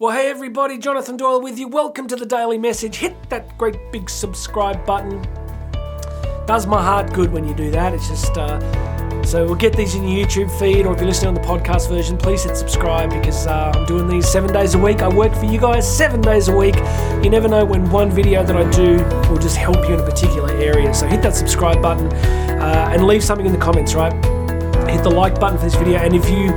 Well, hey everybody, Jonathan Doyle with you. Welcome to the Daily Message. Hit that great big subscribe button. Does my heart good when you do that. It's just uh, so we'll get these in your YouTube feed, or if you're listening on the podcast version, please hit subscribe because uh, I'm doing these seven days a week. I work for you guys seven days a week. You never know when one video that I do will just help you in a particular area. So hit that subscribe button uh, and leave something in the comments, right? hit the like button for this video and if you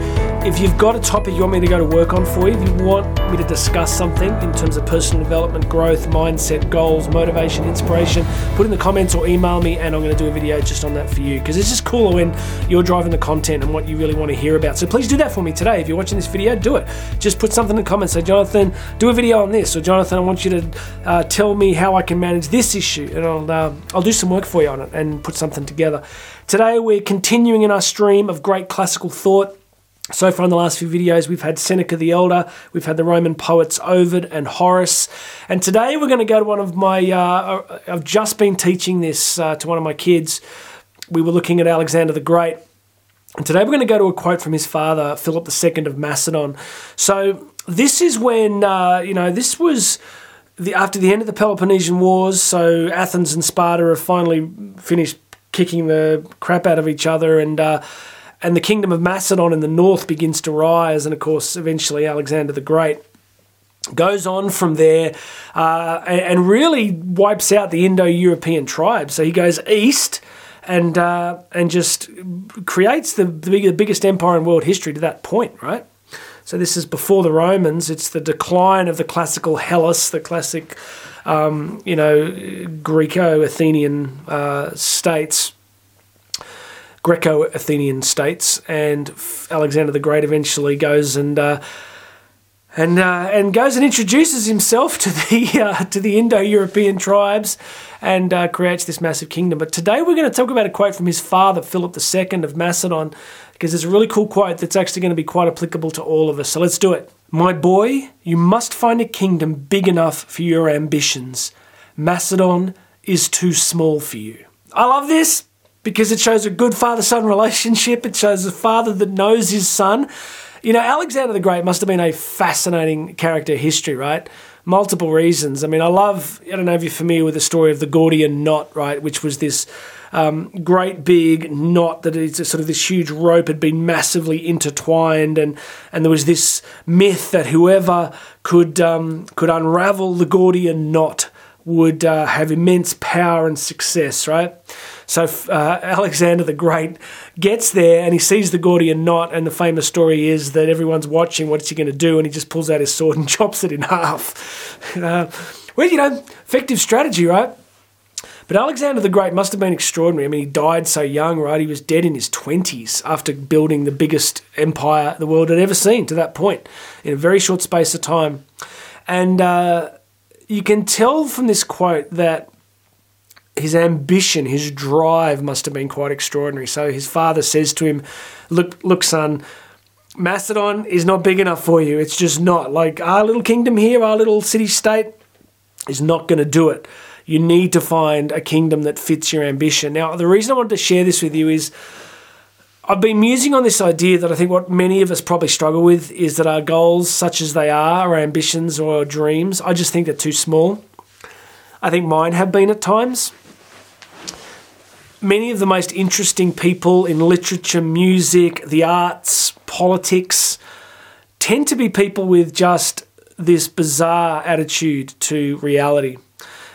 if you've got a topic you want me to go to work on for you if you want me to discuss something in terms of personal development growth mindset goals motivation inspiration put in the comments or email me and i'm going to do a video just on that for you. Because it's just cooler when you're driving the content and what you really want to hear about. So please do that for me today. If you're watching this video do it. Just put something in the comments. Say jonathan do a video on this or jonathan i want you to uh, tell me how i can manage this issue and i'll uh, i'll do some work for you on it and put something together. Today, we're continuing in our stream of great classical thought. So far in the last few videos, we've had Seneca the Elder, we've had the Roman poets Ovid and Horace, and today we're going to go to one of my. Uh, I've just been teaching this uh, to one of my kids. We were looking at Alexander the Great, and today we're going to go to a quote from his father, Philip II of Macedon. So this is when uh, you know this was. The, after the end of the Peloponnesian Wars, so Athens and Sparta have finally finished kicking the crap out of each other, and uh, and the kingdom of Macedon in the north begins to rise, and of course, eventually Alexander the Great goes on from there uh, and, and, really wipes out the Indo-European tribes. So he goes east and uh, and just creates the, the biggest empire in world history to that point, right? So this is before the Romans. It's the decline of the classical Hellas, the classic um, you know, Greco-Athenian uh, states, Greco-Athenian states, and Alexander the Great eventually goes and uh, and uh, and goes and introduces himself to the uh, to the Indo-European tribes and uh, creates this massive kingdom. But today we're going to talk about a quote from his father, Philip II of Macedon, because there's a really cool quote that's actually going to be quite applicable to all of us. So let's do it. My boy, you must find a kingdom big enough for your ambitions. Macedon is too small for you. I love this because it shows a good father son relationship. It shows a father that knows his son. You know, Alexander the Great must have been a fascinating character history, right? Multiple reasons. I mean, I love, I don't know if you're familiar with the story of the Gordian knot, right? Which was this um, great big knot that is sort of this huge rope had been massively intertwined, and and there was this myth that whoever could um, could unravel the Gordian knot would uh, have immense power and success, right? So uh, Alexander the Great gets there and he sees the Gordian knot, and the famous story is that everyone's watching. What's he going to do? And he just pulls out his sword and chops it in half. Uh, well, you know, effective strategy, right? But Alexander the Great must have been extraordinary. I mean, he died so young, right? He was dead in his 20s after building the biggest empire the world had ever seen to that point in a very short space of time. And uh, you can tell from this quote that his ambition, his drive must have been quite extraordinary. So his father says to him, Look, look, son, Macedon is not big enough for you. It's just not. Like our little kingdom here, our little city state is not going to do it you need to find a kingdom that fits your ambition. Now, the reason I wanted to share this with you is I've been musing on this idea that I think what many of us probably struggle with is that our goals, such as they are, our ambitions or our dreams, I just think they're too small. I think mine have been at times. Many of the most interesting people in literature, music, the arts, politics tend to be people with just this bizarre attitude to reality.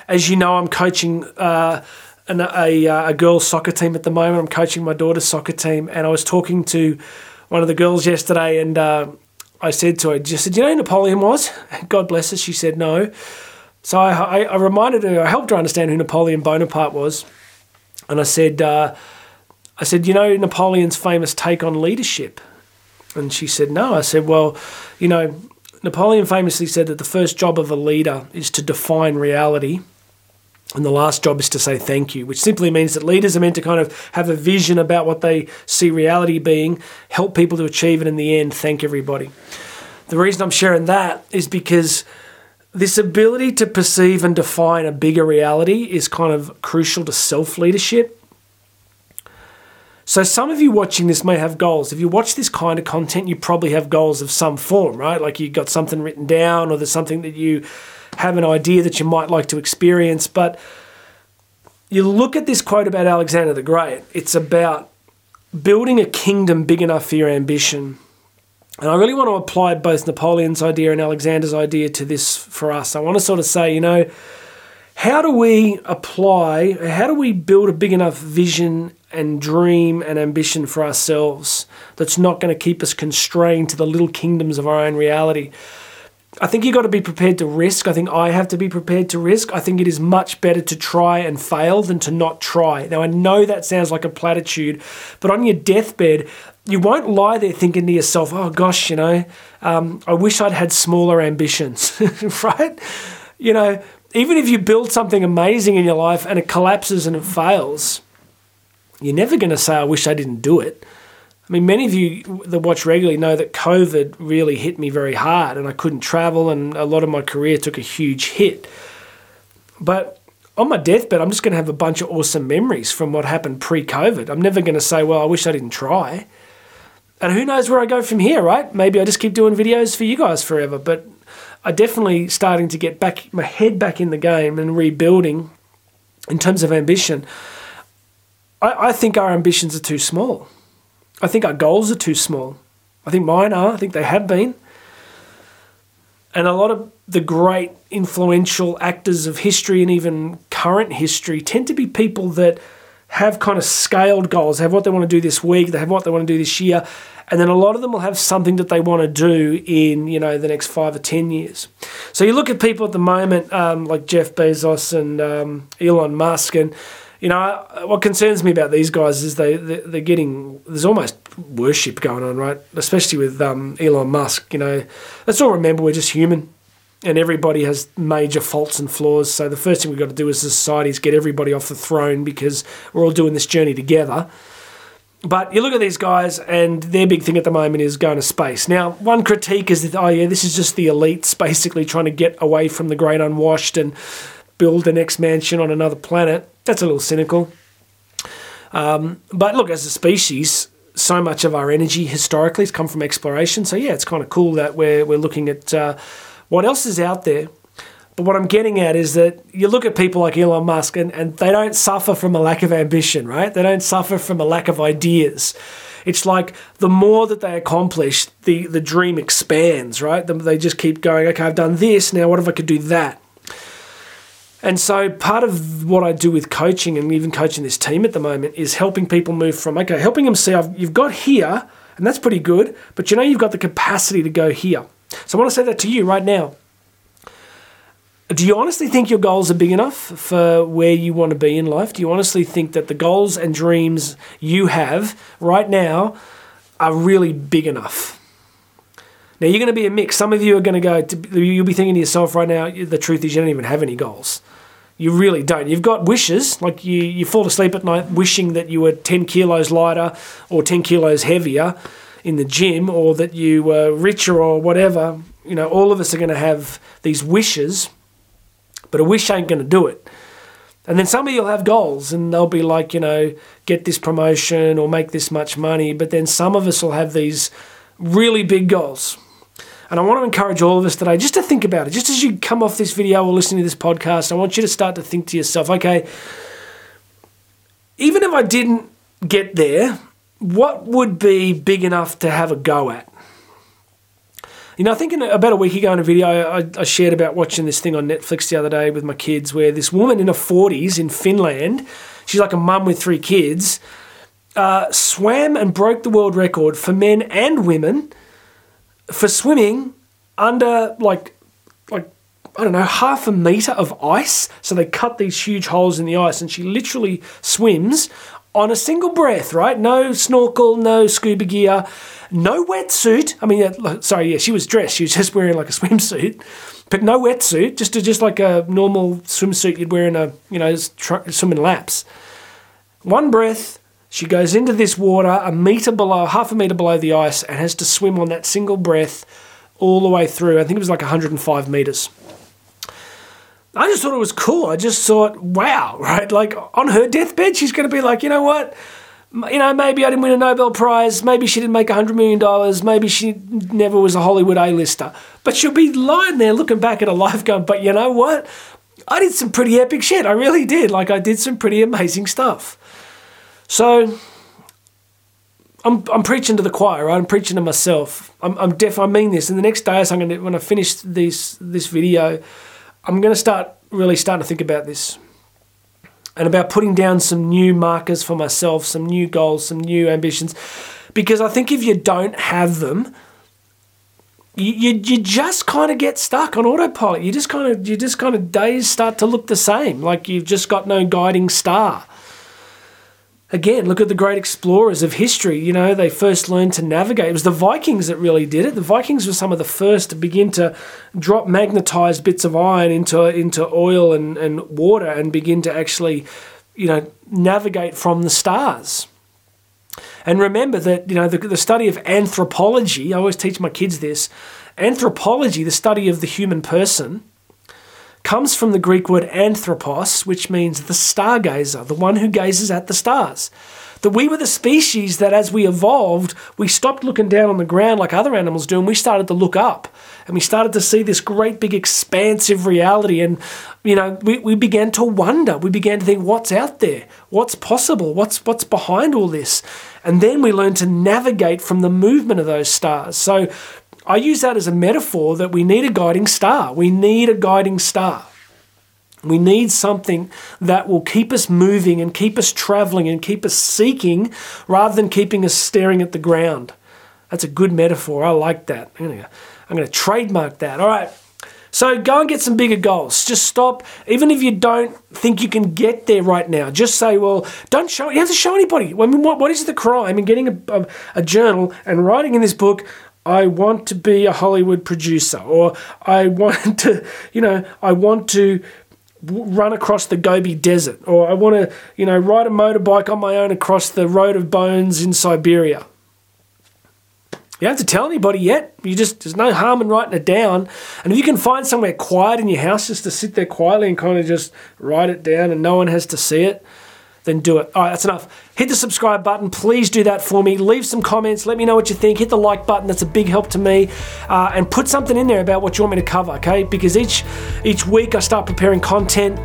As you know, I'm coaching uh, an, a, a girls' soccer team at the moment. I'm coaching my daughter's soccer team, and I was talking to one of the girls yesterday, and uh, I said to her, "Just said, you know who Napoleon was?" God bless her. She said no. So I, I, I, reminded her, I helped her understand who Napoleon Bonaparte was, and I said, uh, I said, you know Napoleon's famous take on leadership, and she said no. I said, well, you know, Napoleon famously said that the first job of a leader is to define reality and the last job is to say thank you, which simply means that leaders are meant to kind of have a vision about what they see reality being, help people to achieve it, in the end, thank everybody. The reason I'm sharing that is because this ability to perceive and define a bigger reality is kind of crucial to self leadership. So some of you watching this may have goals. If you watch this kind of content, you probably have goals of some form, right? Like you've got something written down or there's something that you have an idea that you might like to experience. But you look at this quote about Alexander the Great, it's about building a kingdom big enough for your ambition. And I really want to apply both Napoleon's idea and Alexander's idea to this for us. I want to sort of say, you know, how do we apply, how do we build a big enough vision and dream and ambition for ourselves that's not going to keep us constrained to the little kingdoms of our own reality? I think you've got to be prepared to risk. I think I have to be prepared to risk. I think it is much better to try and fail than to not try. Now, I know that sounds like a platitude, but on your deathbed, you won't lie there thinking to yourself, oh gosh, you know, um, I wish I'd had smaller ambitions, right? You know, even if you build something amazing in your life and it collapses and it fails, you're never going to say, I wish I didn't do it. I mean, many of you that watch regularly know that COVID really hit me very hard and I couldn't travel and a lot of my career took a huge hit. But on my deathbed, I'm just going to have a bunch of awesome memories from what happened pre COVID. I'm never going to say, well, I wish I didn't try. And who knows where I go from here, right? Maybe I just keep doing videos for you guys forever. But I definitely starting to get back my head back in the game and rebuilding in terms of ambition. I, I think our ambitions are too small. I think our goals are too small. I think mine are. I think they have been. And a lot of the great influential actors of history and even current history tend to be people that have kind of scaled goals, they have what they want to do this week, they have what they want to do this year, and then a lot of them will have something that they want to do in you know the next five or ten years. So you look at people at the moment um, like Jeff Bezos and um, Elon Musk, and you know what concerns me about these guys is they they're getting there's almost worship going on, right? Especially with um, Elon Musk. You know, let's all remember we're just human. And everybody has major faults and flaws. So the first thing we've got to do as a society is get everybody off the throne because we're all doing this journey together. But you look at these guys, and their big thing at the moment is going to space. Now, one critique is that, oh, yeah, this is just the elites basically trying to get away from the great unwashed and build the next mansion on another planet. That's a little cynical. Um, but look, as a species, so much of our energy historically has come from exploration. So, yeah, it's kind of cool that we're, we're looking at uh, what else is out there but what I'm getting at is that you look at people like Elon Musk and, and they don't suffer from a lack of ambition, right? They don't suffer from a lack of ideas. It's like the more that they accomplish, the, the dream expands, right? They just keep going, okay, I've done this, now what if I could do that? And so part of what I do with coaching and even coaching this team at the moment is helping people move from, okay, helping them see I've, you've got here, and that's pretty good, but you know you've got the capacity to go here. So I want to say that to you right now do you honestly think your goals are big enough for where you want to be in life? Do you honestly think that the goals and dreams you have right now are really big enough? Now, you're going to be a mix. Some of you are going to go, to, you'll be thinking to yourself right now, the truth is you don't even have any goals. You really don't. You've got wishes, like you, you fall asleep at night wishing that you were 10 kilos lighter or 10 kilos heavier in the gym or that you were richer or whatever. You know, all of us are going to have these wishes but a wish ain't going to do it. And then some of you'll have goals and they'll be like, you know, get this promotion or make this much money. But then some of us will have these really big goals. And I want to encourage all of us today just to think about it. Just as you come off this video or listening to this podcast, I want you to start to think to yourself, okay, even if I didn't get there, what would be big enough to have a go at? You know, I think in, about a week ago in a video I, I, shared about watching this thing on Netflix the other day with my kids where this woman in her 40s in Finland, she's like a mum with three kids, uh, swam and broke the world record for men and women for swimming under like like I don't know half a meter of ice. So they cut these huge holes in the ice, and she literally swims on a single breath. Right, no snorkel, no scuba gear no wetsuit. I mean, uh, sorry, yeah, she was dressed. She was just wearing like a swimsuit, but no wetsuit. Just just like a normal swimsuit you'd wear in a you know swimming laps. One breath. She goes into this water a meter below, half a meter below the ice, and has to swim on that single breath all the way through. I think it was like 105 meters. I just thought it was cool. I just thought, wow, right? Like on her deathbed, she's going to be like, you know what? you know, maybe I didn't win a Nobel Prize. Maybe she didn't make $100 million. Maybe she never was a Hollywood A-lister. But she'll be lying there looking back at a life going, but you know what? I did some pretty epic shit. I really did. Like, I did some pretty amazing stuff. So, I'm, I'm preaching to the choir, right? I'm preaching to myself. I'm, I'm deaf. I mean this. And the next day, so I'm gonna, when I finish this, this video, I'm going to start really starting to think about this and about putting down some new markers for myself, some new goals, some new ambitions. Because I think if you don't have them, you, you, you just kind of get stuck on autopilot. You just kind of you just kind of days start to look the same, like you've just got no guiding star. Again, look at the great explorers of history. You know, they first learned to navigate. It was the Vikings that really did it. The Vikings were some of the first to begin to drop magnetized bits of iron into into oil and, and water and begin to actually, you know, navigate from the stars. And remember that, you know, the, the study of anthropology, I always teach my kids this anthropology, the study of the human person, comes from the Greek word anthropos, which means the stargazer, the one who gazes at the stars. That we were the species that, as we evolved, we stopped looking down on the ground like other animals do, and we started to look up. And we started to see this great big expansive reality. And, you know, we, we began to wonder. We began to think, what's out there? What's possible? What's, what's behind all this? And then we learned to navigate from the movement of those stars. So I use that as a metaphor that we need a guiding star. We need a guiding star. We need something that will keep us moving and keep us traveling and keep us seeking rather than keeping us staring at the ground. That's a good metaphor. I like that. I'm going to, trademark that. All right. So go and get some bigger goals. Just stop. Even if you don't think you can get there right now, just say, well, don't show. You have to show anybody. I mean, what, what is the crime in getting a, a, a journal and writing in this book? I want to be a Hollywood producer, or I want to, you know, I want to run across the Gobi Desert, or I want to, you know, ride a motorbike on my own across the Road of Bones in Siberia. You don't have to tell anybody yet. You just there's no harm in writing it down. And if you can find somewhere quiet in your house just to sit there quietly and kind of just write it down and no one has to see it, then do it. All right, that's enough. Hit the subscribe button. Please do that for me. Leave some comments. Let me know what you think. Hit the like button. That's a big help to me. Uh, and put something in there about what you want me to cover, okay? Because each each week I start preparing content.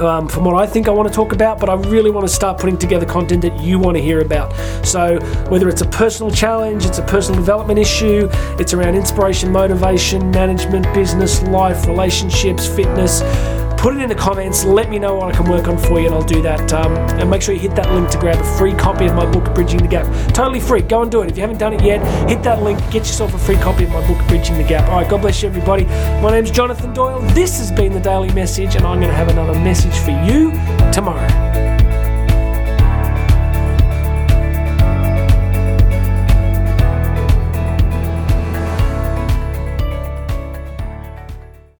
Um, from what I think I want to talk about, but I really want to start putting together content that you want to hear about. So, whether it's a personal challenge, it's a personal development issue, it's around inspiration, motivation, management, business, life, relationships, fitness put it in the comments. Let me know what I can work on for you, and I'll do that. Um, and make sure you hit that link to grab a free copy of my book, Bridging the Gap. Totally free. Go and do it. If you haven't done it yet, hit that link. Get yourself a free copy of my book, Bridging the Gap. All right, God bless you, everybody. My name's Jonathan Doyle. This has been the Daily Message, and I'm going to have another message for you tomorrow.